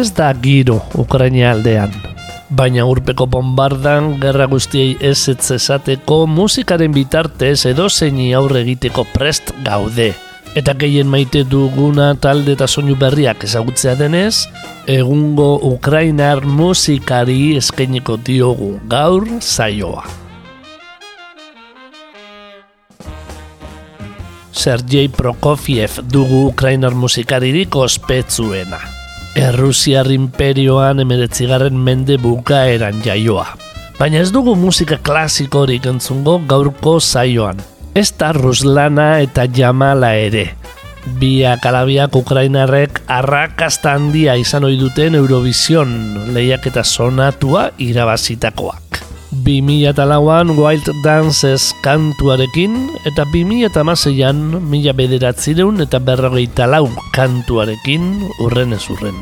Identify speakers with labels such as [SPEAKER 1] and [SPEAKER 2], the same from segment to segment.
[SPEAKER 1] Ez da giro Ukraina aldean. Baina urpeko bombardan gerra guztiei ez ez esateko musikaren bitartez edo zeini aurre egiteko prest gaude. Eta gehien maite duguna talde eta soinu berriak ezagutzea denez, egungo Ukrainar musikari eskainiko diogu gaur zaioa. Sergei Prokofiev dugu Ukrainar musikaririk ospetsuena. Errusiar imperioan emeretzigarren mende bukaeran jaioa. Baina ez dugu musika klasikorik entzungo gaurko zaioan. Ez da Ruslana eta Jamala ere. Biak alabiak Ukrainarrek arrakasta handia izan ohi duten Eurovision lehiak eta sonatua irabazitakoak. 2008an Wild Dances kantuarekin eta 2008an mila bederatzireun eta berrogeita lau kantuarekin urren ez urren.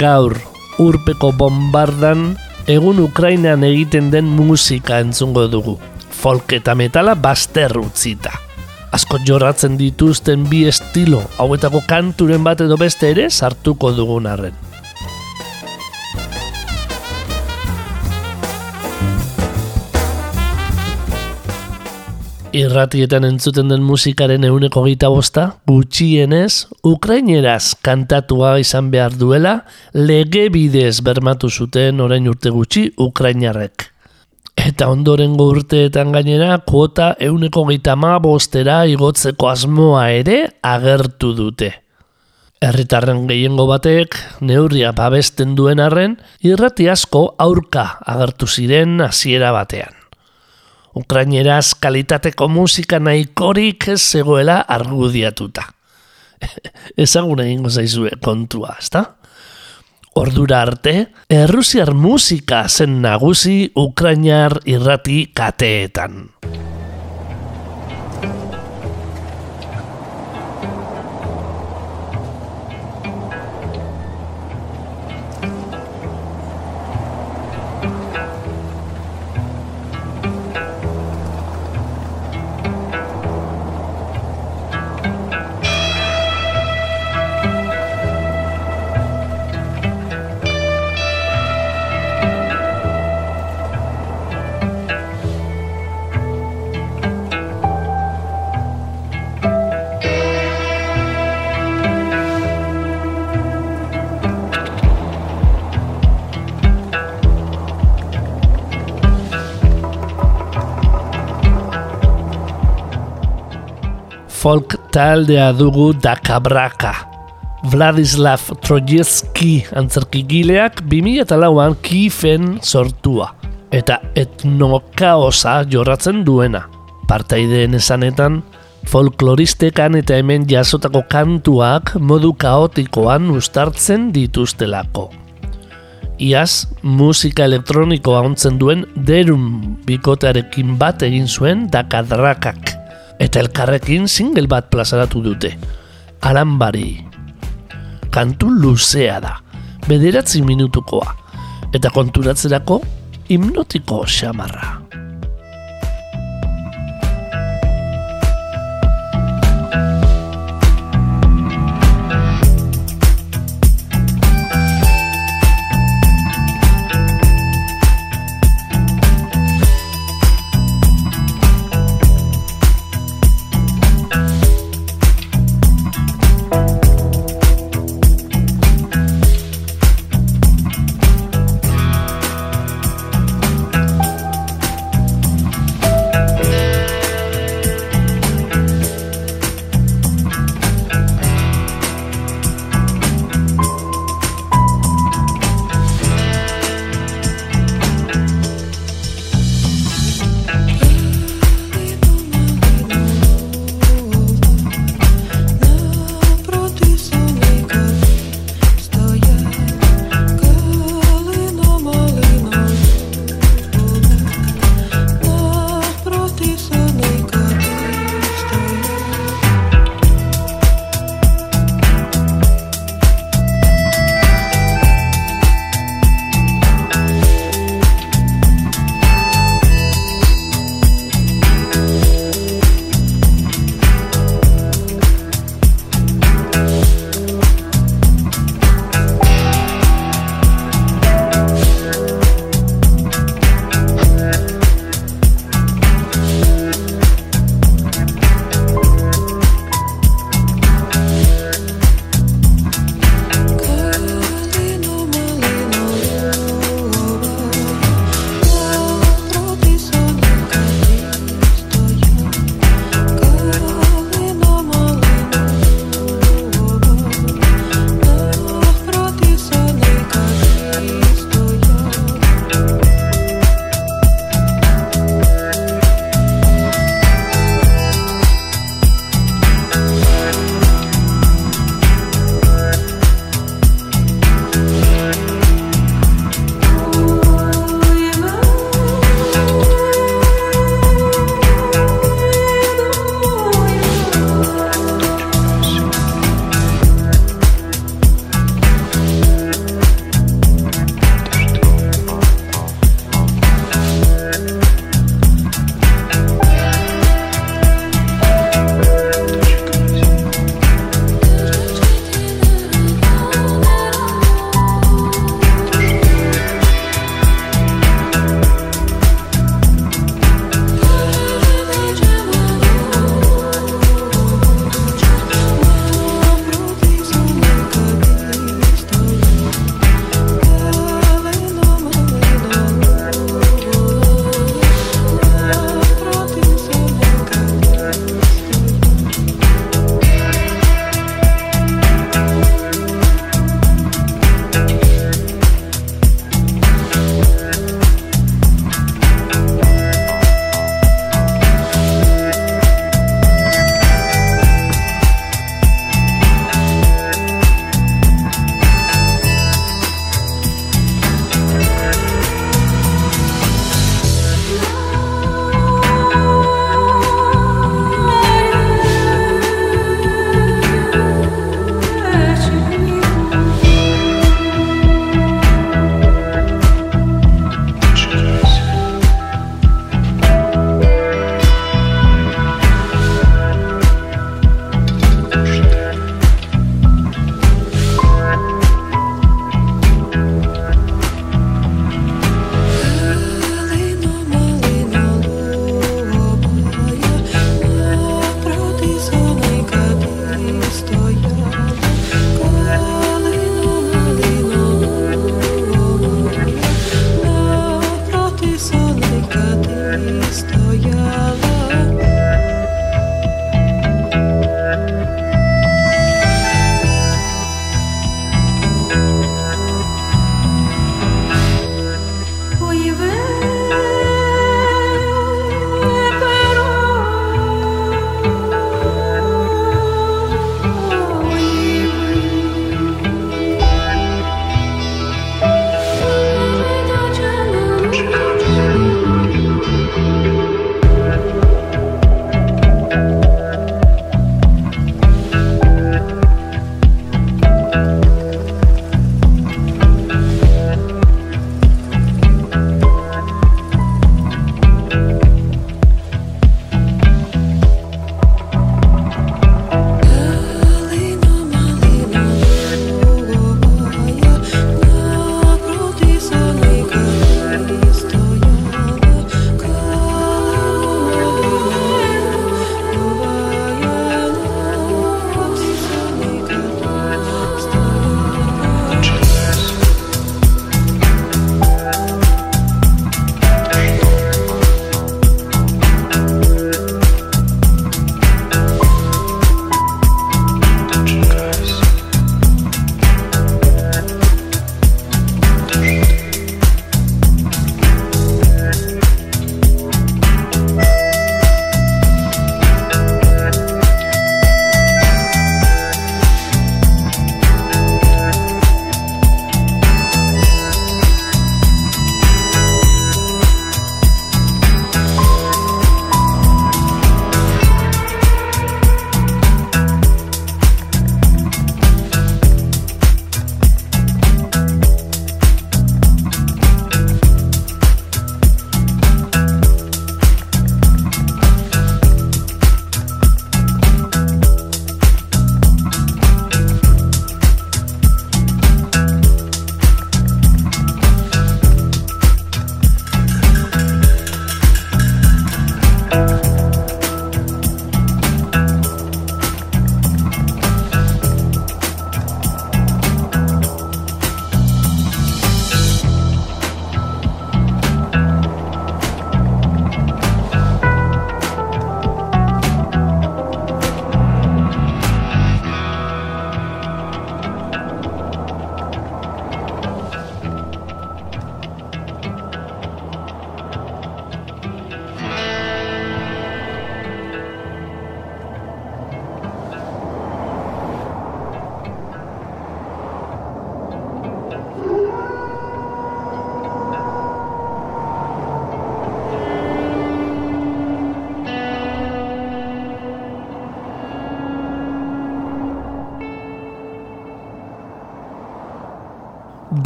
[SPEAKER 1] Gaur urpeko bombardan egun Ukrainan egiten den musika entzungo dugu. Folk eta metala baster utzita. Asko jorratzen dituzten bi estilo hauetako kanturen bat edo beste ere sartuko dugun arren. Irratietan entzuten den musikaren euneko gita bosta, gutxienez, Ukraineraz kantatua izan behar duela, lege bidez bermatu zuten orain urte gutxi Ukrainarrek. Eta ondoren urteetan gainera, kuota euneko gita ma bostera igotzeko asmoa ere agertu dute. Herritarren gehiengo batek, neurria babesten duen arren, irrati asko aurka agertu ziren hasiera batean. Ukraineraz kalitateko musika nahikorik ez zegoela argudiatuta. Ezagun egingo zaizue kontua, ezta? Ordura arte, errusiar musika zen nagusi Ukrainar irrati kateetan. Folk taldea dugu Dakabraka. Vladislav Trojewski antzerkigileak 2008an kifen sortua. Eta etnokaosa jorratzen duena. Partaideen esanetan, folkloristekan eta hemen jasotako kantuak modu kaotikoan ustartzen dituztelako. Iaz, musika elektronikoa ontzen duen derun bikotearekin bat egin zuen dakadrakak eta elkarrekin single bat plazaratu dute. Alambari. Kantu luzea da, bederatzi minutukoa, eta konturatzerako hipnotiko xamarra.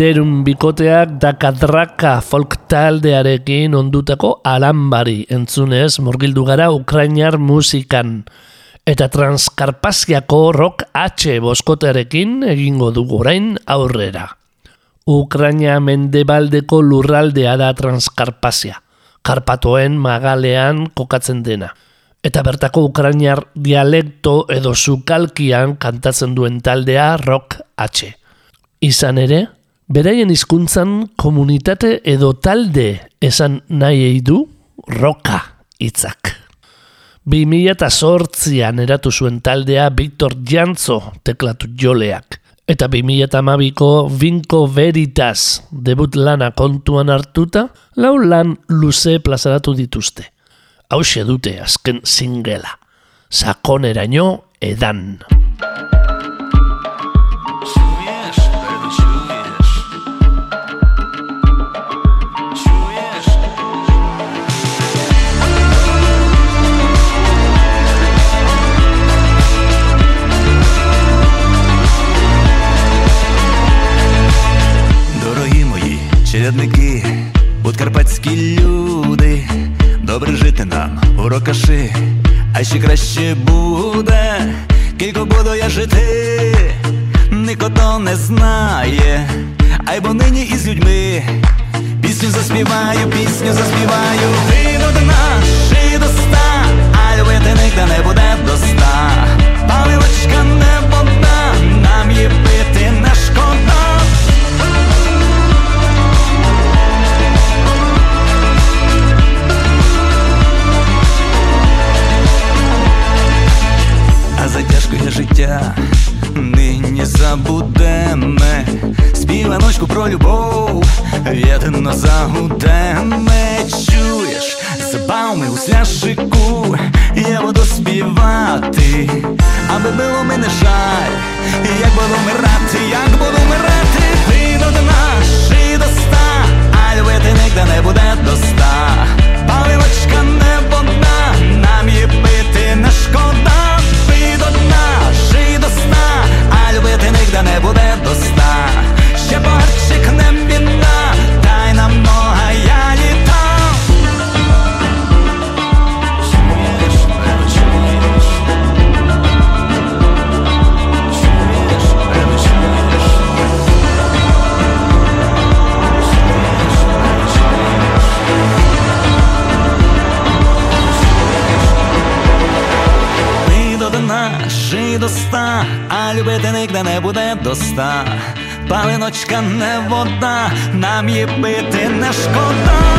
[SPEAKER 1] Derun bikoteak dakadraka folk taldearekin ondutako alambari entzunez murgildu gara Ukrainar musikan. Eta transkarpaziako rock H boskotearekin egingo dugu orain aurrera. Ukraina mendebaldeko lurraldea da transkarpazia. Karpatoen magalean kokatzen dena. Eta bertako ukrainar dialekto edo sukalkian kantatzen duen taldea rock H. Izan ere, beraien hizkuntzan komunitate edo talde esan nahi du roka hitzak. 2008an eratu zuen taldea Victor Jantzo teklatu joleak. Eta 2008ko Vinko Veritas debut lana kontuan hartuta, lau lan luze plazaratu dituzte. Hau dute azken singela. Sakoneraino edan.
[SPEAKER 2] Чередники, подкарпатські люди, добре жити нам у рокаши, а ще краще буде, кілько буду я жити, ніхто то не знає, ай бо нині із людьми. Пісню заспіваю, пісню заспіваю, Вийду до нас, і до ста, а любити ніде не буде до ста. Паливочка не життя. Нині забудеме. Співаночку про любов, в'ятино загудеме. Чуєш, забавми у сляшику, я буду співати, аби було мене жаль, як буду мирати, як буду мирати, Вийду до нас і до ста, а любити нігде не буде до не вода, нам її пити не шкода. До сна, а любити нігде не буде до сна. Ще не біда, дай нам много до. Палиночка не вода, нам її пити не шкода.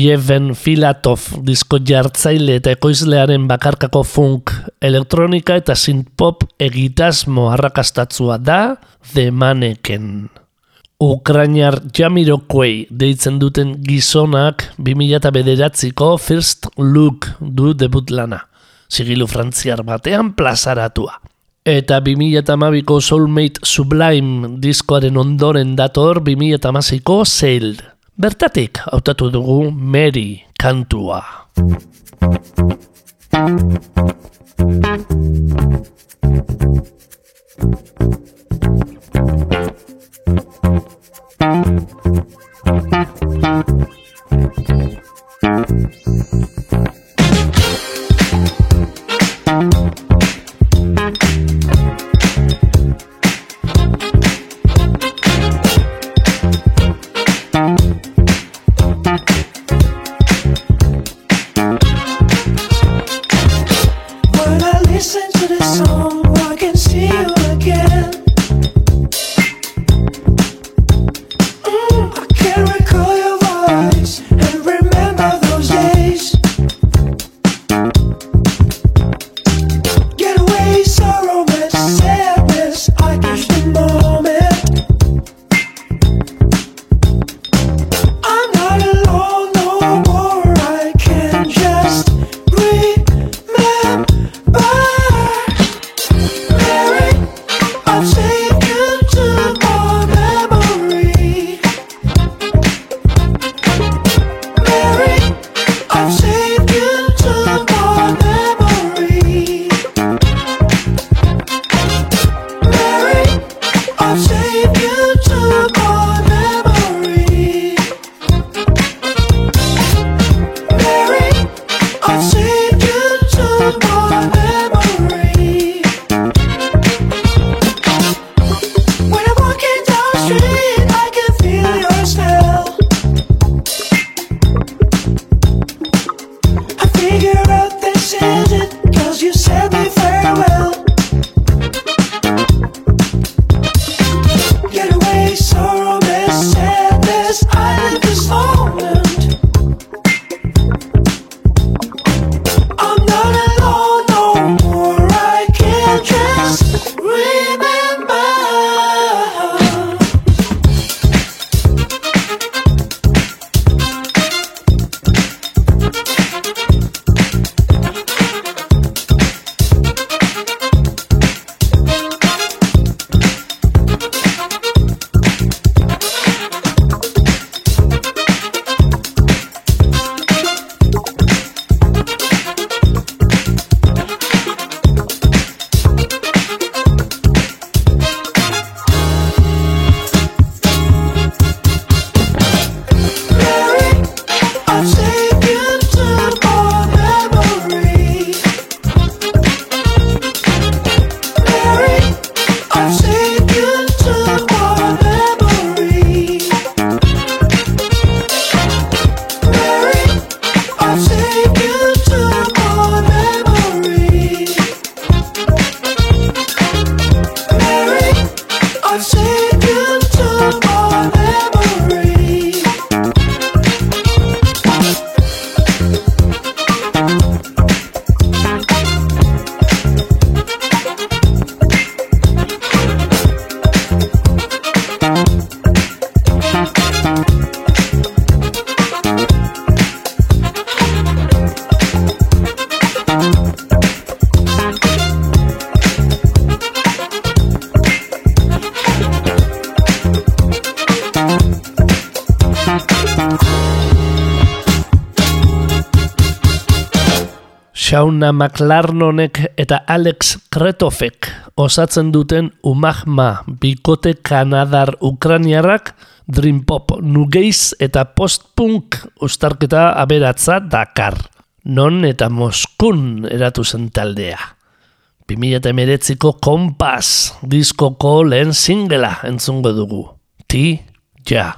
[SPEAKER 1] Jeven Filatov disko jartzaile eta ekoizlearen bakarkako funk, elektronika eta synthpop egitasmo arrakastatzua da The Mannequin. Ukrainar Jamiroquai deitzen duten gizonak 2009ko First Look du debut lana, sigilu frantziar batean plazaratua. Eta 2012ko Soulmate Sublime diskoaren ondoren dator 2016ko Sail bertatik hautatu dugu Mary kantua. Thank you. Shauna McLarnonek eta Alex Kretofek osatzen duten Umagma bikote kanadar ukraniarrak Dream Pop, Nugeiz eta Post-Punk ustarketa aberatza Dakar. Non eta Moskun eratu zen taldea. 2008ko Kompas diskoko lehen singela entzungo dugu. Ti, ja.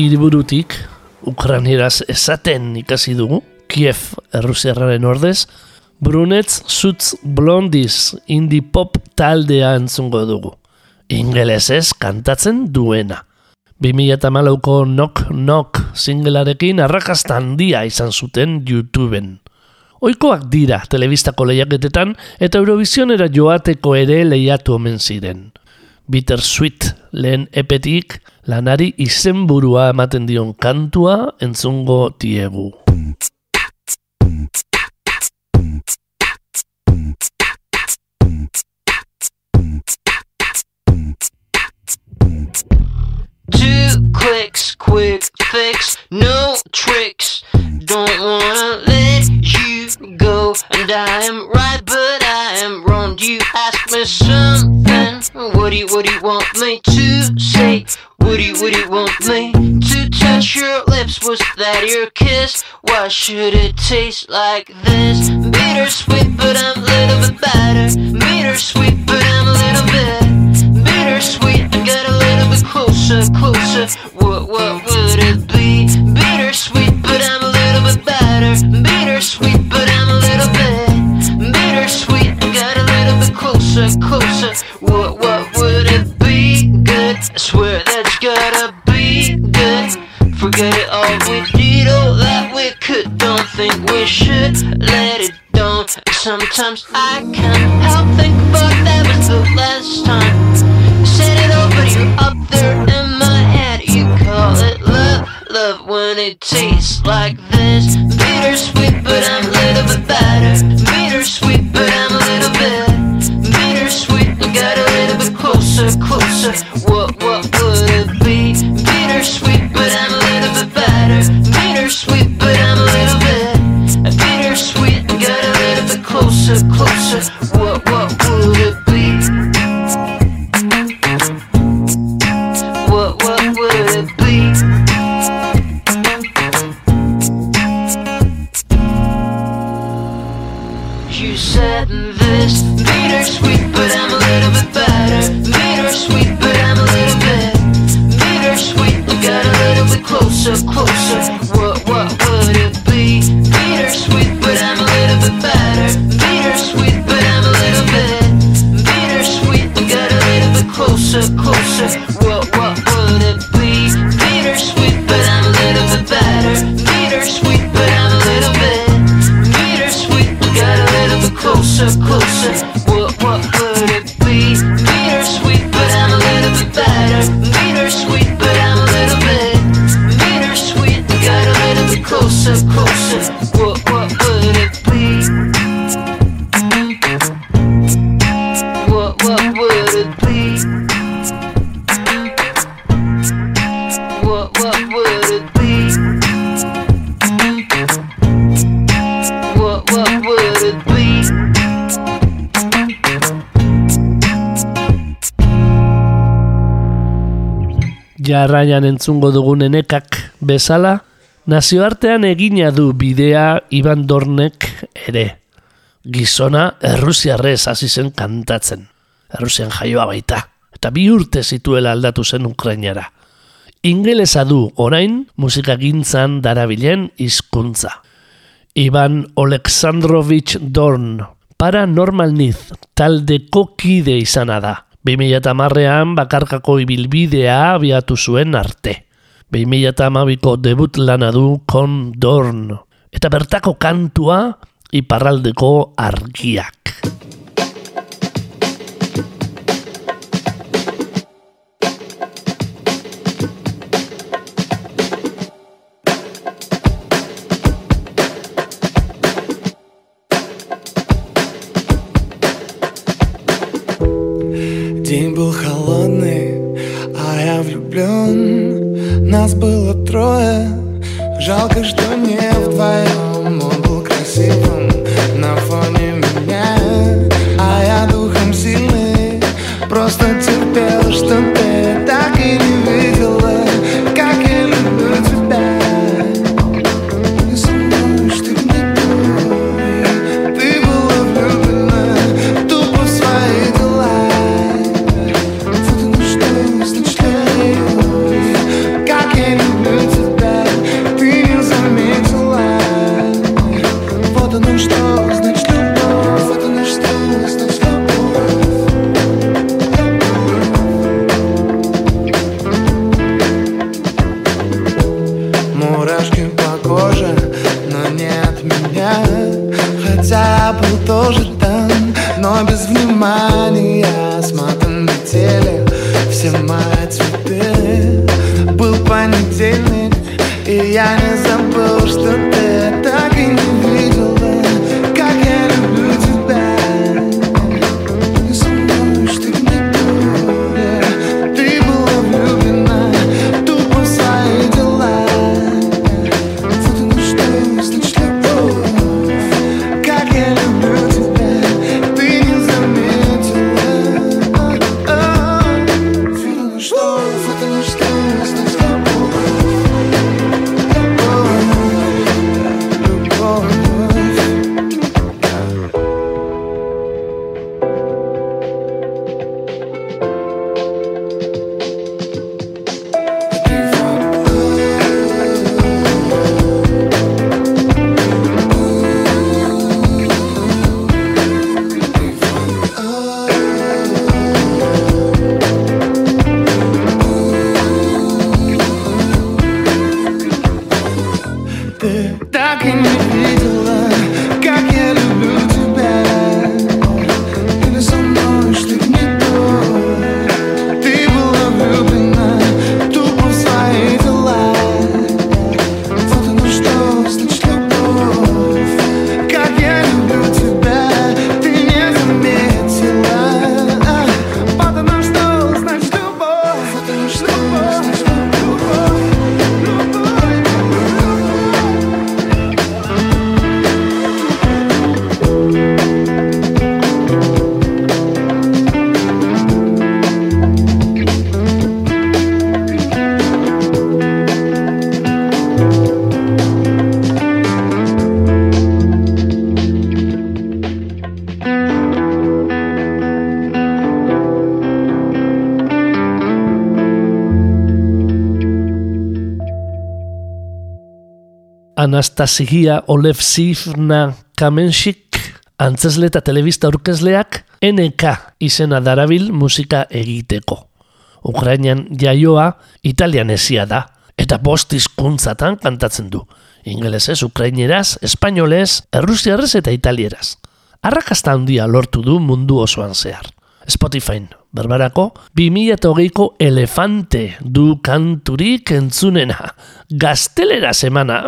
[SPEAKER 1] Kiev iriburutik Ukrainieraz esaten ikasi dugu, Kiev errusiarraren ordez, Brunetz Sutz Blondiz indie pop taldea entzungo dugu. Ingelesez kantatzen duena. 2008ko Knock Knock singelarekin arrakasta handia izan zuten YouTubeen. Oikoak dira telebistako lehiaketetan eta Eurovisionera joateko ere lehiatu omen ziren. Bitter Sweet lehen epetik lanari izenburua ematen dion kantua entzungo diegu.
[SPEAKER 3] Two clicks, quick fix, no tricks. Don't wanna let you go, and I am right, but I am wrong. You ask me something. What do you, what do you want me to say? What do you, what do you want me to touch your lips? Was that your kiss? Why should it taste like this? Bittersweet, but I'm a little bit better. Bittersweet, but I'm a little bit bittersweet. I got a little bit closer, closer. What, what would it be? Bittersweet, but I'm a little bit better. Bittersweet, closer, closer. What, what would it be? Good. I swear that's gotta be good. Forget it all we did, all that we could. Don't think we should let it down. Sometimes I can't help think about that was the last time. Said it over you up there in my head. You call it love, love when it tastes like this. Bittersweet, but I'm a little bit better. Bittersweet,
[SPEAKER 4] Jarraian entzungo dugun enekak bezala, nazioartean egina du bidea Iban Dornek ere. Gizona Errusiarrez hasi zen kantatzen. Errusian jaioa baita. Eta bi urte zituela aldatu zen Ukrainara. Ingelesa du orain musikagintzan darabilen hizkuntza. Ivan Oleksandrovich Dorn, Paranormal Niz, taldeko kide izana da. 2008an bakarkako ibilbidea abiatu zuen arte. 2008ko debut lana du Con Dorn. Eta bertako kantua iparraldeko argiak.
[SPEAKER 1] Anastasia Olevsivna Kamenshik, antzesle eta telebista aurkezleak NK izena darabil musika egiteko. Ukrainian jaioa italianesia da, eta bost hizkuntzatan kantatzen du. Ingelesez, ukraineraz, espainolez, errusiarrez eta italieraz. Arrakasta handia lortu du mundu osoan zehar. Spotify, berbarako, 2008ko elefante du kanturik entzunena. Gaztelera semana,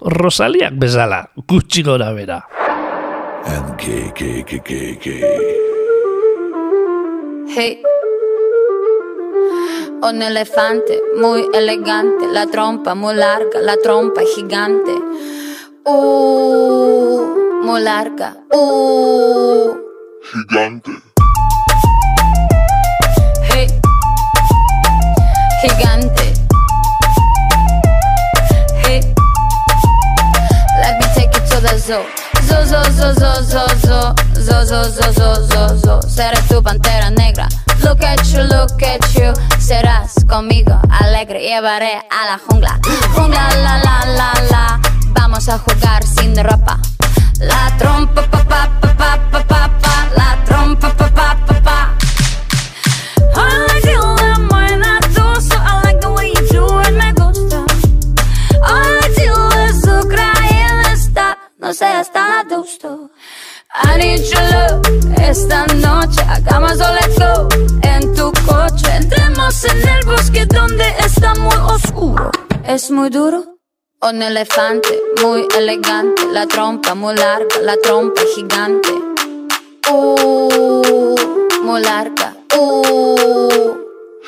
[SPEAKER 1] Rosaliak bezala, gutxi gora bera.
[SPEAKER 5] And gay, gay, gay, gay, gay.
[SPEAKER 6] Hey. Un elefante muy elegante, la trompa muy larga, la trompa gigante. Uh, muy larga. Uh.
[SPEAKER 7] Gigante.
[SPEAKER 6] Gigante. Hey. Let me take you to the zoo. Zoo, zoo, zoo, zoo, zoo, zoo. Zoo, zoo, zoo, zoo, zoo, zoo. Seré tu pantera negra. Look at you, look at you. Serás conmigo alegre. Llevaré a la jungla. Jungla, la, la, la, la. Vamos a jugar sin ropa. La trompa, need your love esta noche. Hagamos o let's go en tu coche. Entremos en el bosque donde está muy oscuro. Es muy duro. Un elefante muy elegante. La trompa muy larga, la trompa gigante. Uh, muy larga. Uh.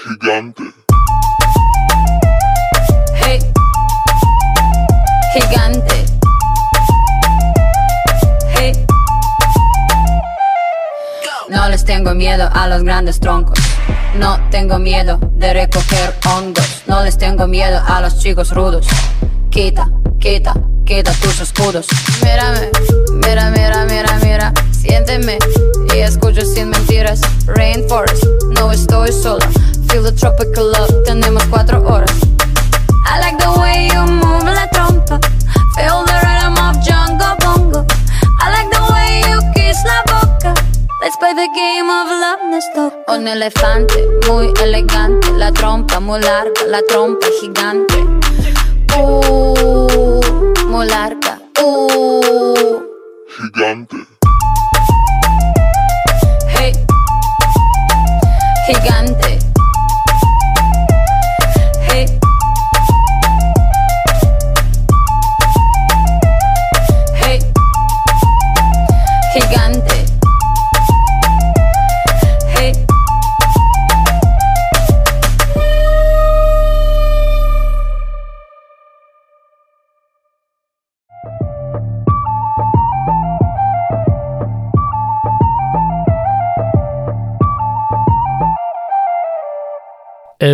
[SPEAKER 7] Gigante.
[SPEAKER 6] Hey. Gigante. Les tengo miedo a los grandes troncos. No tengo miedo de recoger hongos. No les tengo miedo a los chicos rudos. Quita, quita, quita tus escudos. Mírame, mira, mira, mira, mira. Siénteme y escucho sin mentiras. Rainforest, no estoy sola. Feel the tropical love, tenemos cuatro horas. I like the way you move la trompa. Feel the rhythm of jungle Let's play the game of love, toca. Un elefante muy elegante. La trompa muy larga, la trompa gigante. Uh, muy larga. Uh,
[SPEAKER 7] Gigante.
[SPEAKER 6] hey. Gigante.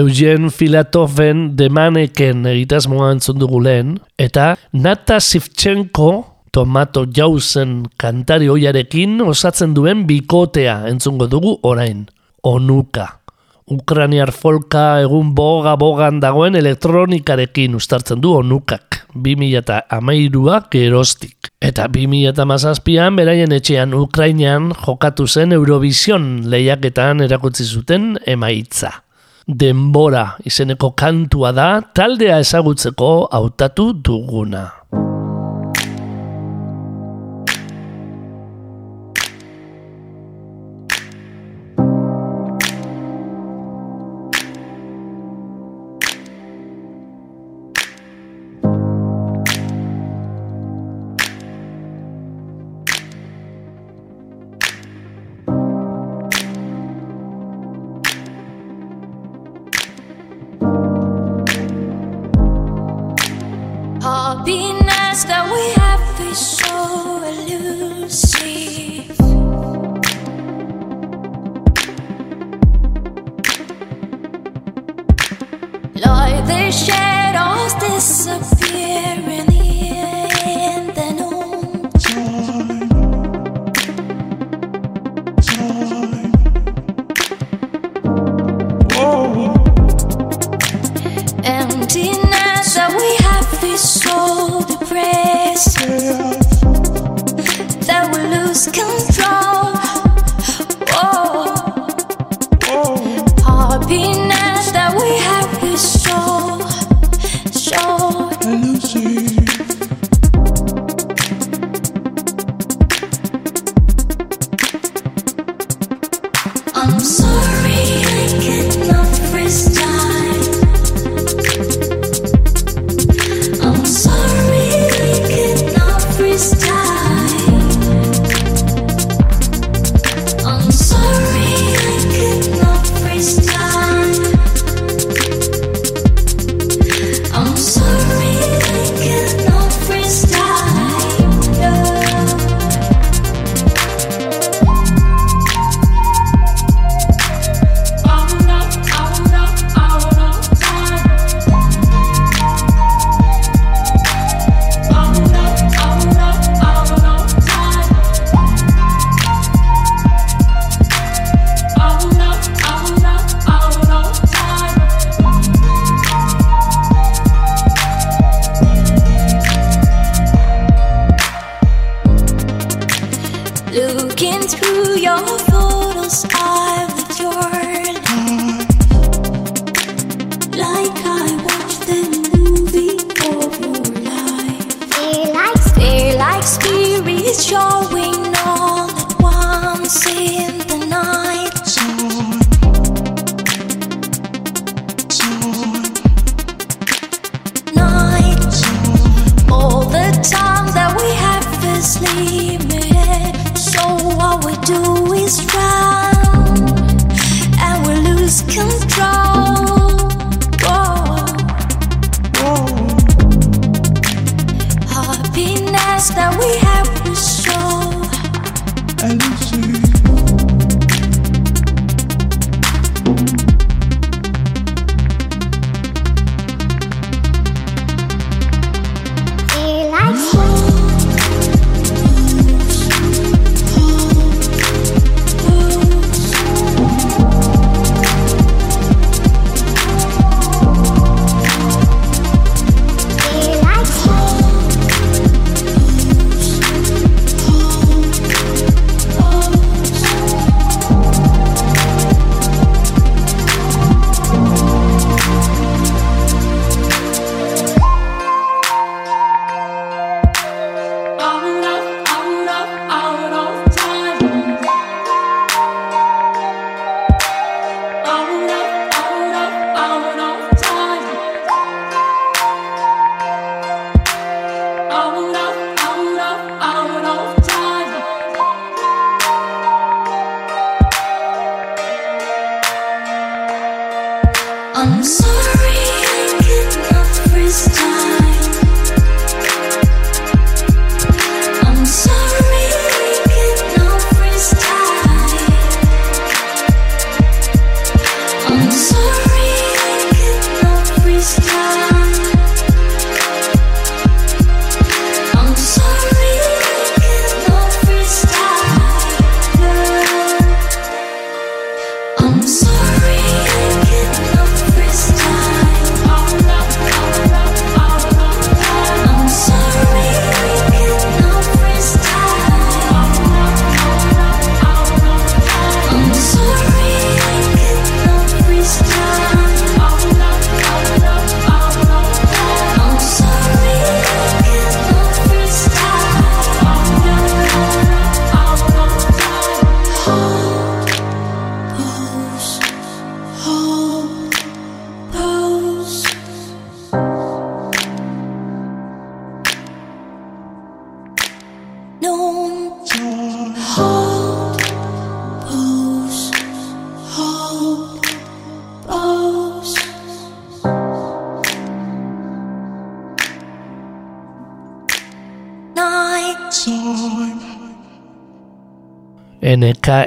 [SPEAKER 1] Eugen Filatoven demaneken egitasmoa entzun dugu lehen, eta Nata Sivchenko tomato jauzen kantari hoiarekin osatzen duen bikotea entzungo dugu orain. Onuka. Ukraniar folka egun boga bogan dagoen elektronikarekin ustartzen du onukak. 2008ak gerostik. Eta 2008an beraien etxean Ukrainian jokatu zen Eurovision lehiaketan erakutsi zuten emaitza. Denbora izeneko kantua da taldea ezagutzeko hautatu duguna.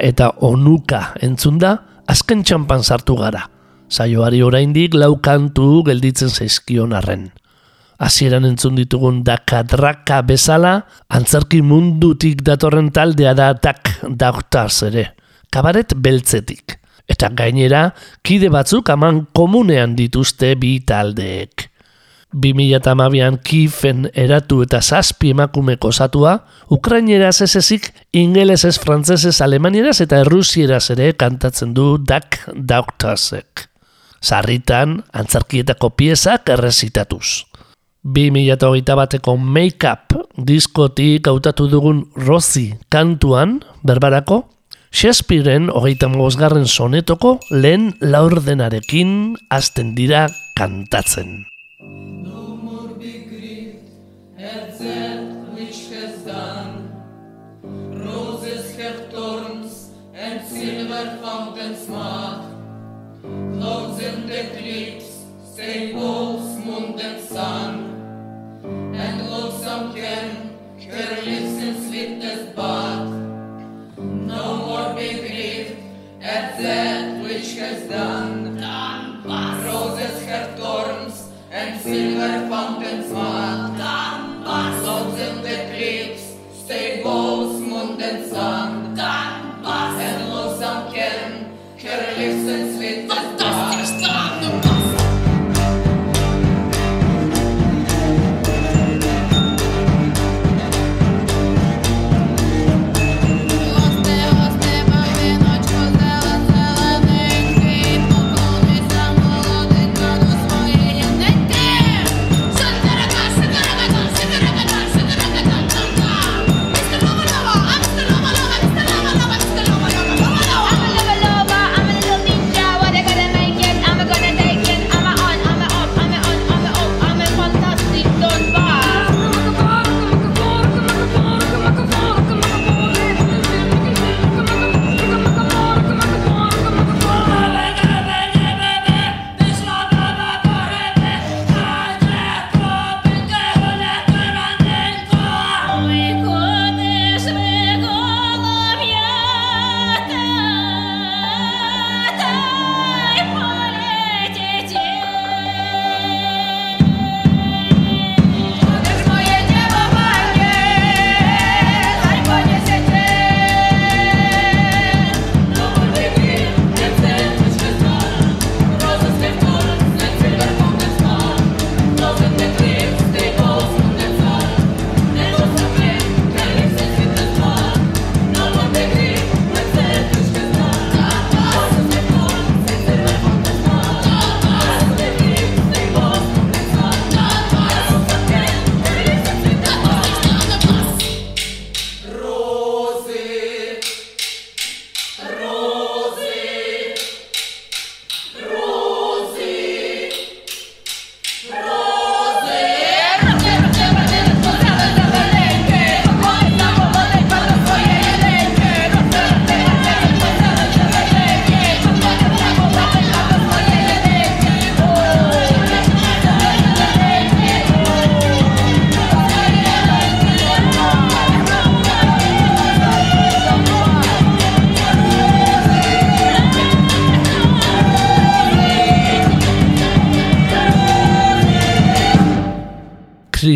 [SPEAKER 1] Eta Onuka entzunda, azken txampan sartu gara. Saioari oraindik lau kantu gelditzen zaizkion arren. Hasieran entzun ditugun dakadraka bezala, antzerki mundutik datorren taldea da dak dautaz ere. Kabaret beltzetik. Eta gainera, kide batzuk aman komunean dituzte bi taldeek. 2008an kifen eratu eta zazpi emakumeko osatua, ukraineraz ez ezik, ingelesez, frantzesez, alemanieraz eta errusieraz ere kantatzen du Dak Daugtasek. Sarritan, antzarkietako piezak errezitatuz. 2008 bateko Make Up diskotik hautatu dugun Rozi kantuan, berbarako, Shakespearen hogeita garren sonetoko lehen laurdenarekin hasten dira kantatzen.
[SPEAKER 8] that which has done. Donbass. Roses her thorns and silver fountains mud. Donbass. Songs in the trees, cliffs, stables, moon and sun. Donbass. And loathsome can her lips and sweet.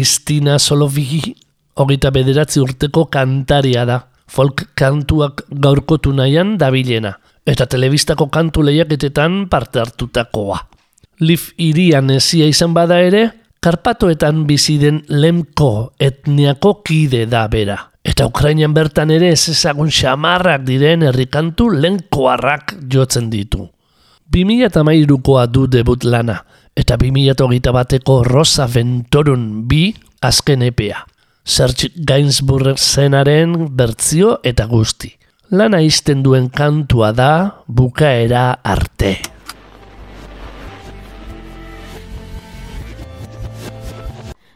[SPEAKER 1] Kristina Solovigi hogeita bederatzi urteko kantaria da. Folk kantuak gaurkotu nahian dabilena. Eta telebistako kantu lehiaketetan parte hartutakoa. Lif irian ezia izan bada ere, Karpatoetan bizi den lemko etniako kide da bera. Eta Ukrainian bertan ere ez ezagun xamarrak diren herrikantu lenkoarrak jotzen ditu. 2008koa du debut lana, eta 2008 bateko Rosa Ventorun bi azken epea. Serge Gainsbourg zenaren bertzio eta guzti. Lana izten duen kantua da bukaera arte.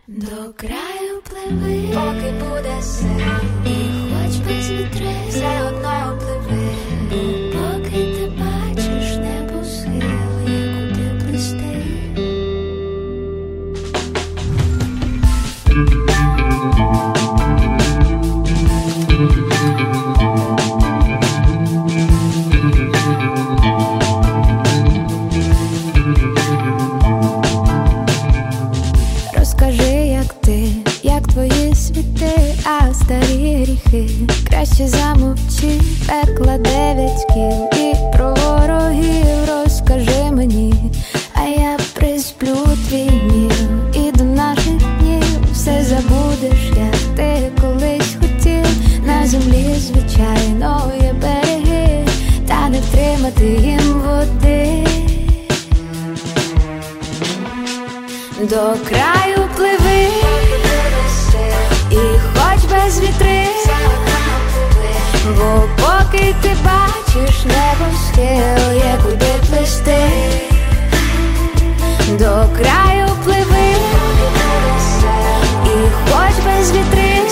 [SPEAKER 9] До краю пливи, поки буде сил, і хоч без вітри, Гріхи. Краще замовчи, пекла дев'ять кіл і про ворогів розкажи мені, а я присплю твій гнів і до наших днів все забудеш, як ти колись хотів. На землі, звичайно, є береги, та не втримати їм води. До краю пливи, і хоч без вітри, бо поки ти бачиш небо схил, є куди плисти, до краю пливи, і хоч без вітрив,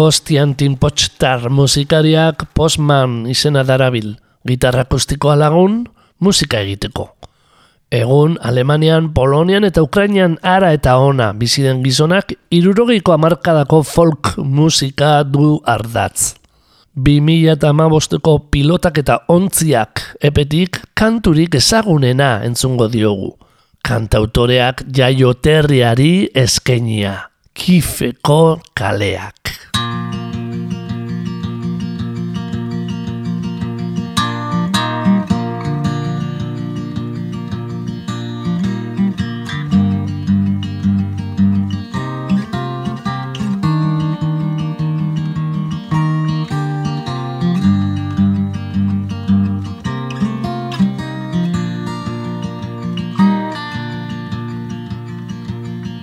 [SPEAKER 1] Kostiantin Potstar musikariak Postman izena darabil, gitarra akustikoa lagun, musika egiteko. Egun, Alemanian, Polonian eta Ukrainian ara eta ona bizi den gizonak irurogeiko hamarkadako folk musika du ardatz. 2000 eta amabosteko pilotak eta ontziak epetik kanturik ezagunena entzungo diogu. Kantautoreak jaioterriari eskenia. Kifeko kaleak.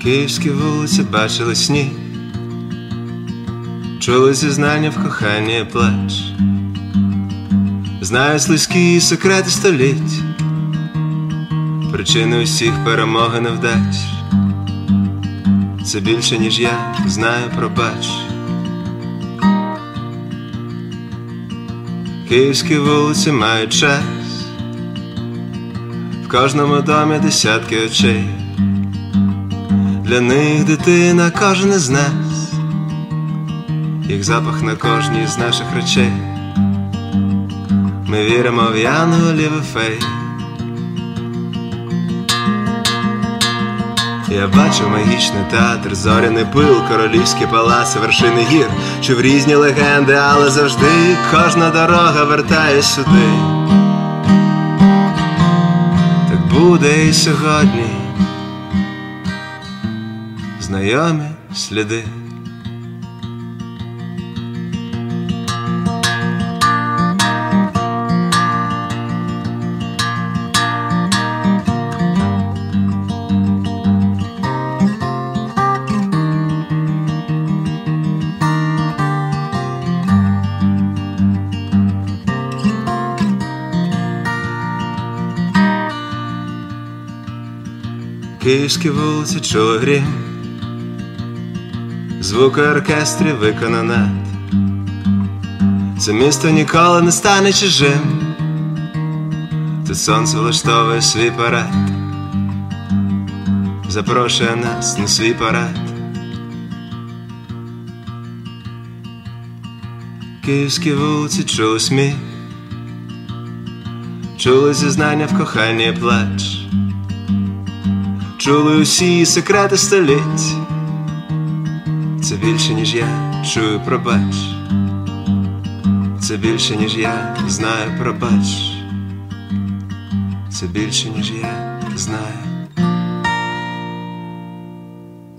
[SPEAKER 10] Київські вулиці бачили сніг, чули зізнання в коханні плач, знаю слизькі секрети століть, причини усіх перемог і невдач. Це більше, ніж я знаю, пробач. Київські вулиці мають час, в кожному домі десятки очей. Для них дитина кожен із нас, їх запах на кожній з наших речей. Ми віримо в янголів і фей. Я бачу магічний театр, зоряний пил, королівські палаци, вершини гір, чув різні легенди, але завжди кожна дорога вертає сюди. Так буде і сьогодні знайомі сліди. Київські вулиці чули грім звуки оркестрів виконано. Це місто ніколи не стане чужим. Тут сонце влаштовує свій парад, запрошує нас на свій парад. Київські вулиці чули сміх, чули зізнання в коханні плач, чули усі секрети століть. Це більше, ніж я чую пробач. Це більше, ніж я знаю пробач. Це більше, ніж я знаю.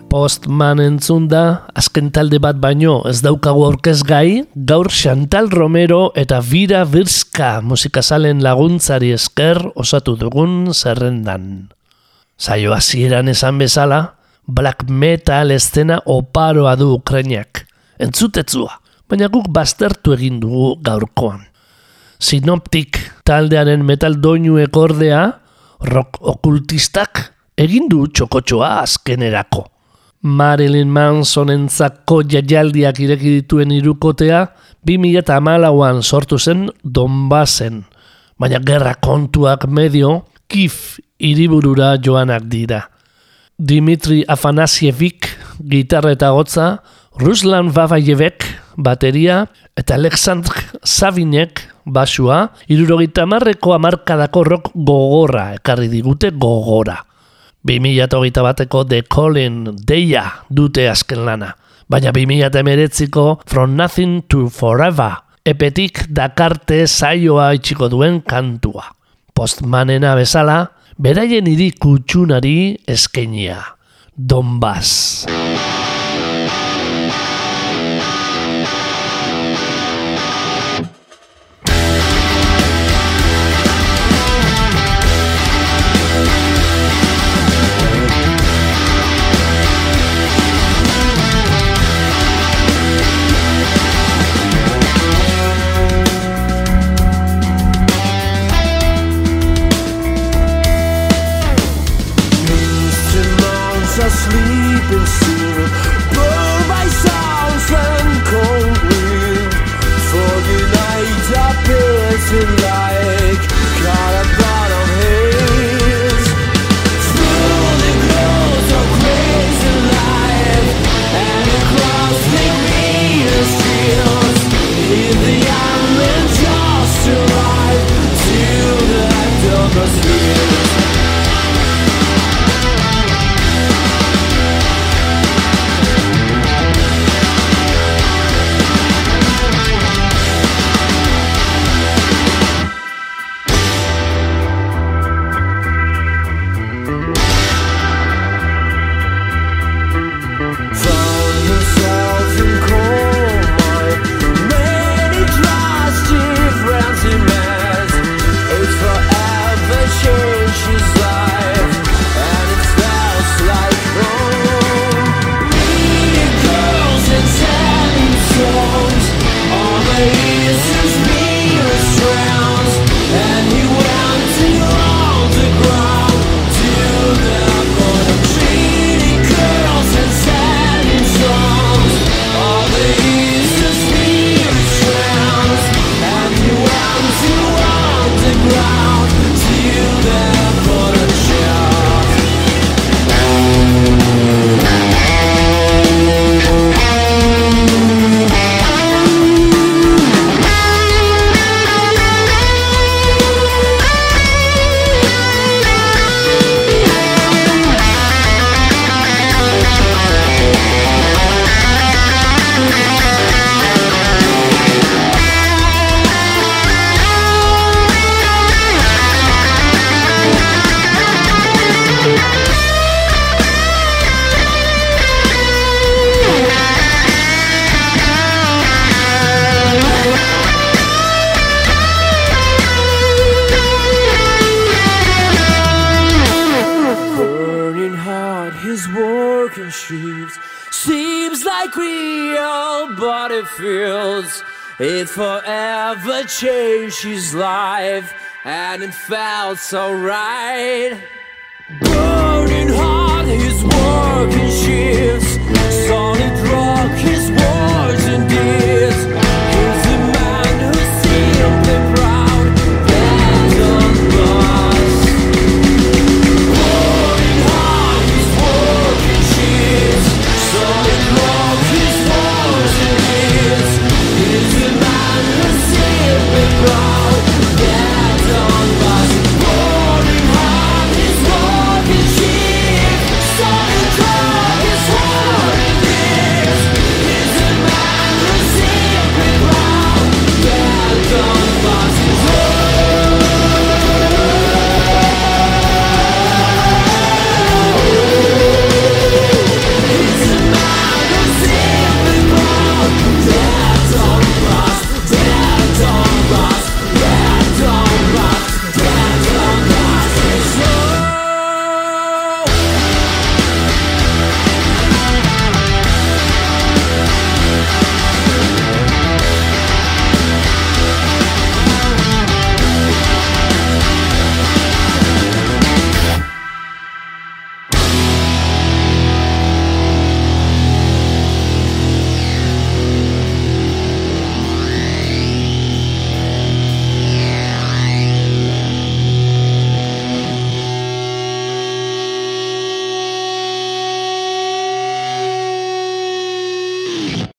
[SPEAKER 1] Postman entzun da, azken talde bat baino ez daukagu aurkezgai, gaur Chantal Romero eta Vira Birska musikazalen laguntzari esker osatu dugun zerrendan. Zaio hasieran esan bezala, black metal estena oparoa du Ukrainiak. Entzutetzua, baina guk baztertu egin dugu gaurkoan. Synoptik taldearen metal doinu ekordea, rock okultistak egin du txokotxoa azkenerako. Marilyn Mansonentzako jaialdiak ireki dituen irukotea 2008an sortu zen Donbassen, baina gerra kontuak medio kif hiriburura joanak dira. Dimitri Afanasievik gitarra eta gotza, Ruslan Vavayevek bateria eta Alexandr Savinek basua, irurogeita marreko amarkadako rock gogorra ekarri digute gogora. 2008 bateko The Colin deia dute azken lana. Baina 2008ko From Nothing to Forever epetik dakarte saioa itxiko duen kantua. Postmanena bezala, beraien hiri kutsunari eskenia. Donbass.
[SPEAKER 11] Working shifts seems like real, but it feels it forever changed his life, and it felt so right. Burning hard, his working rock, his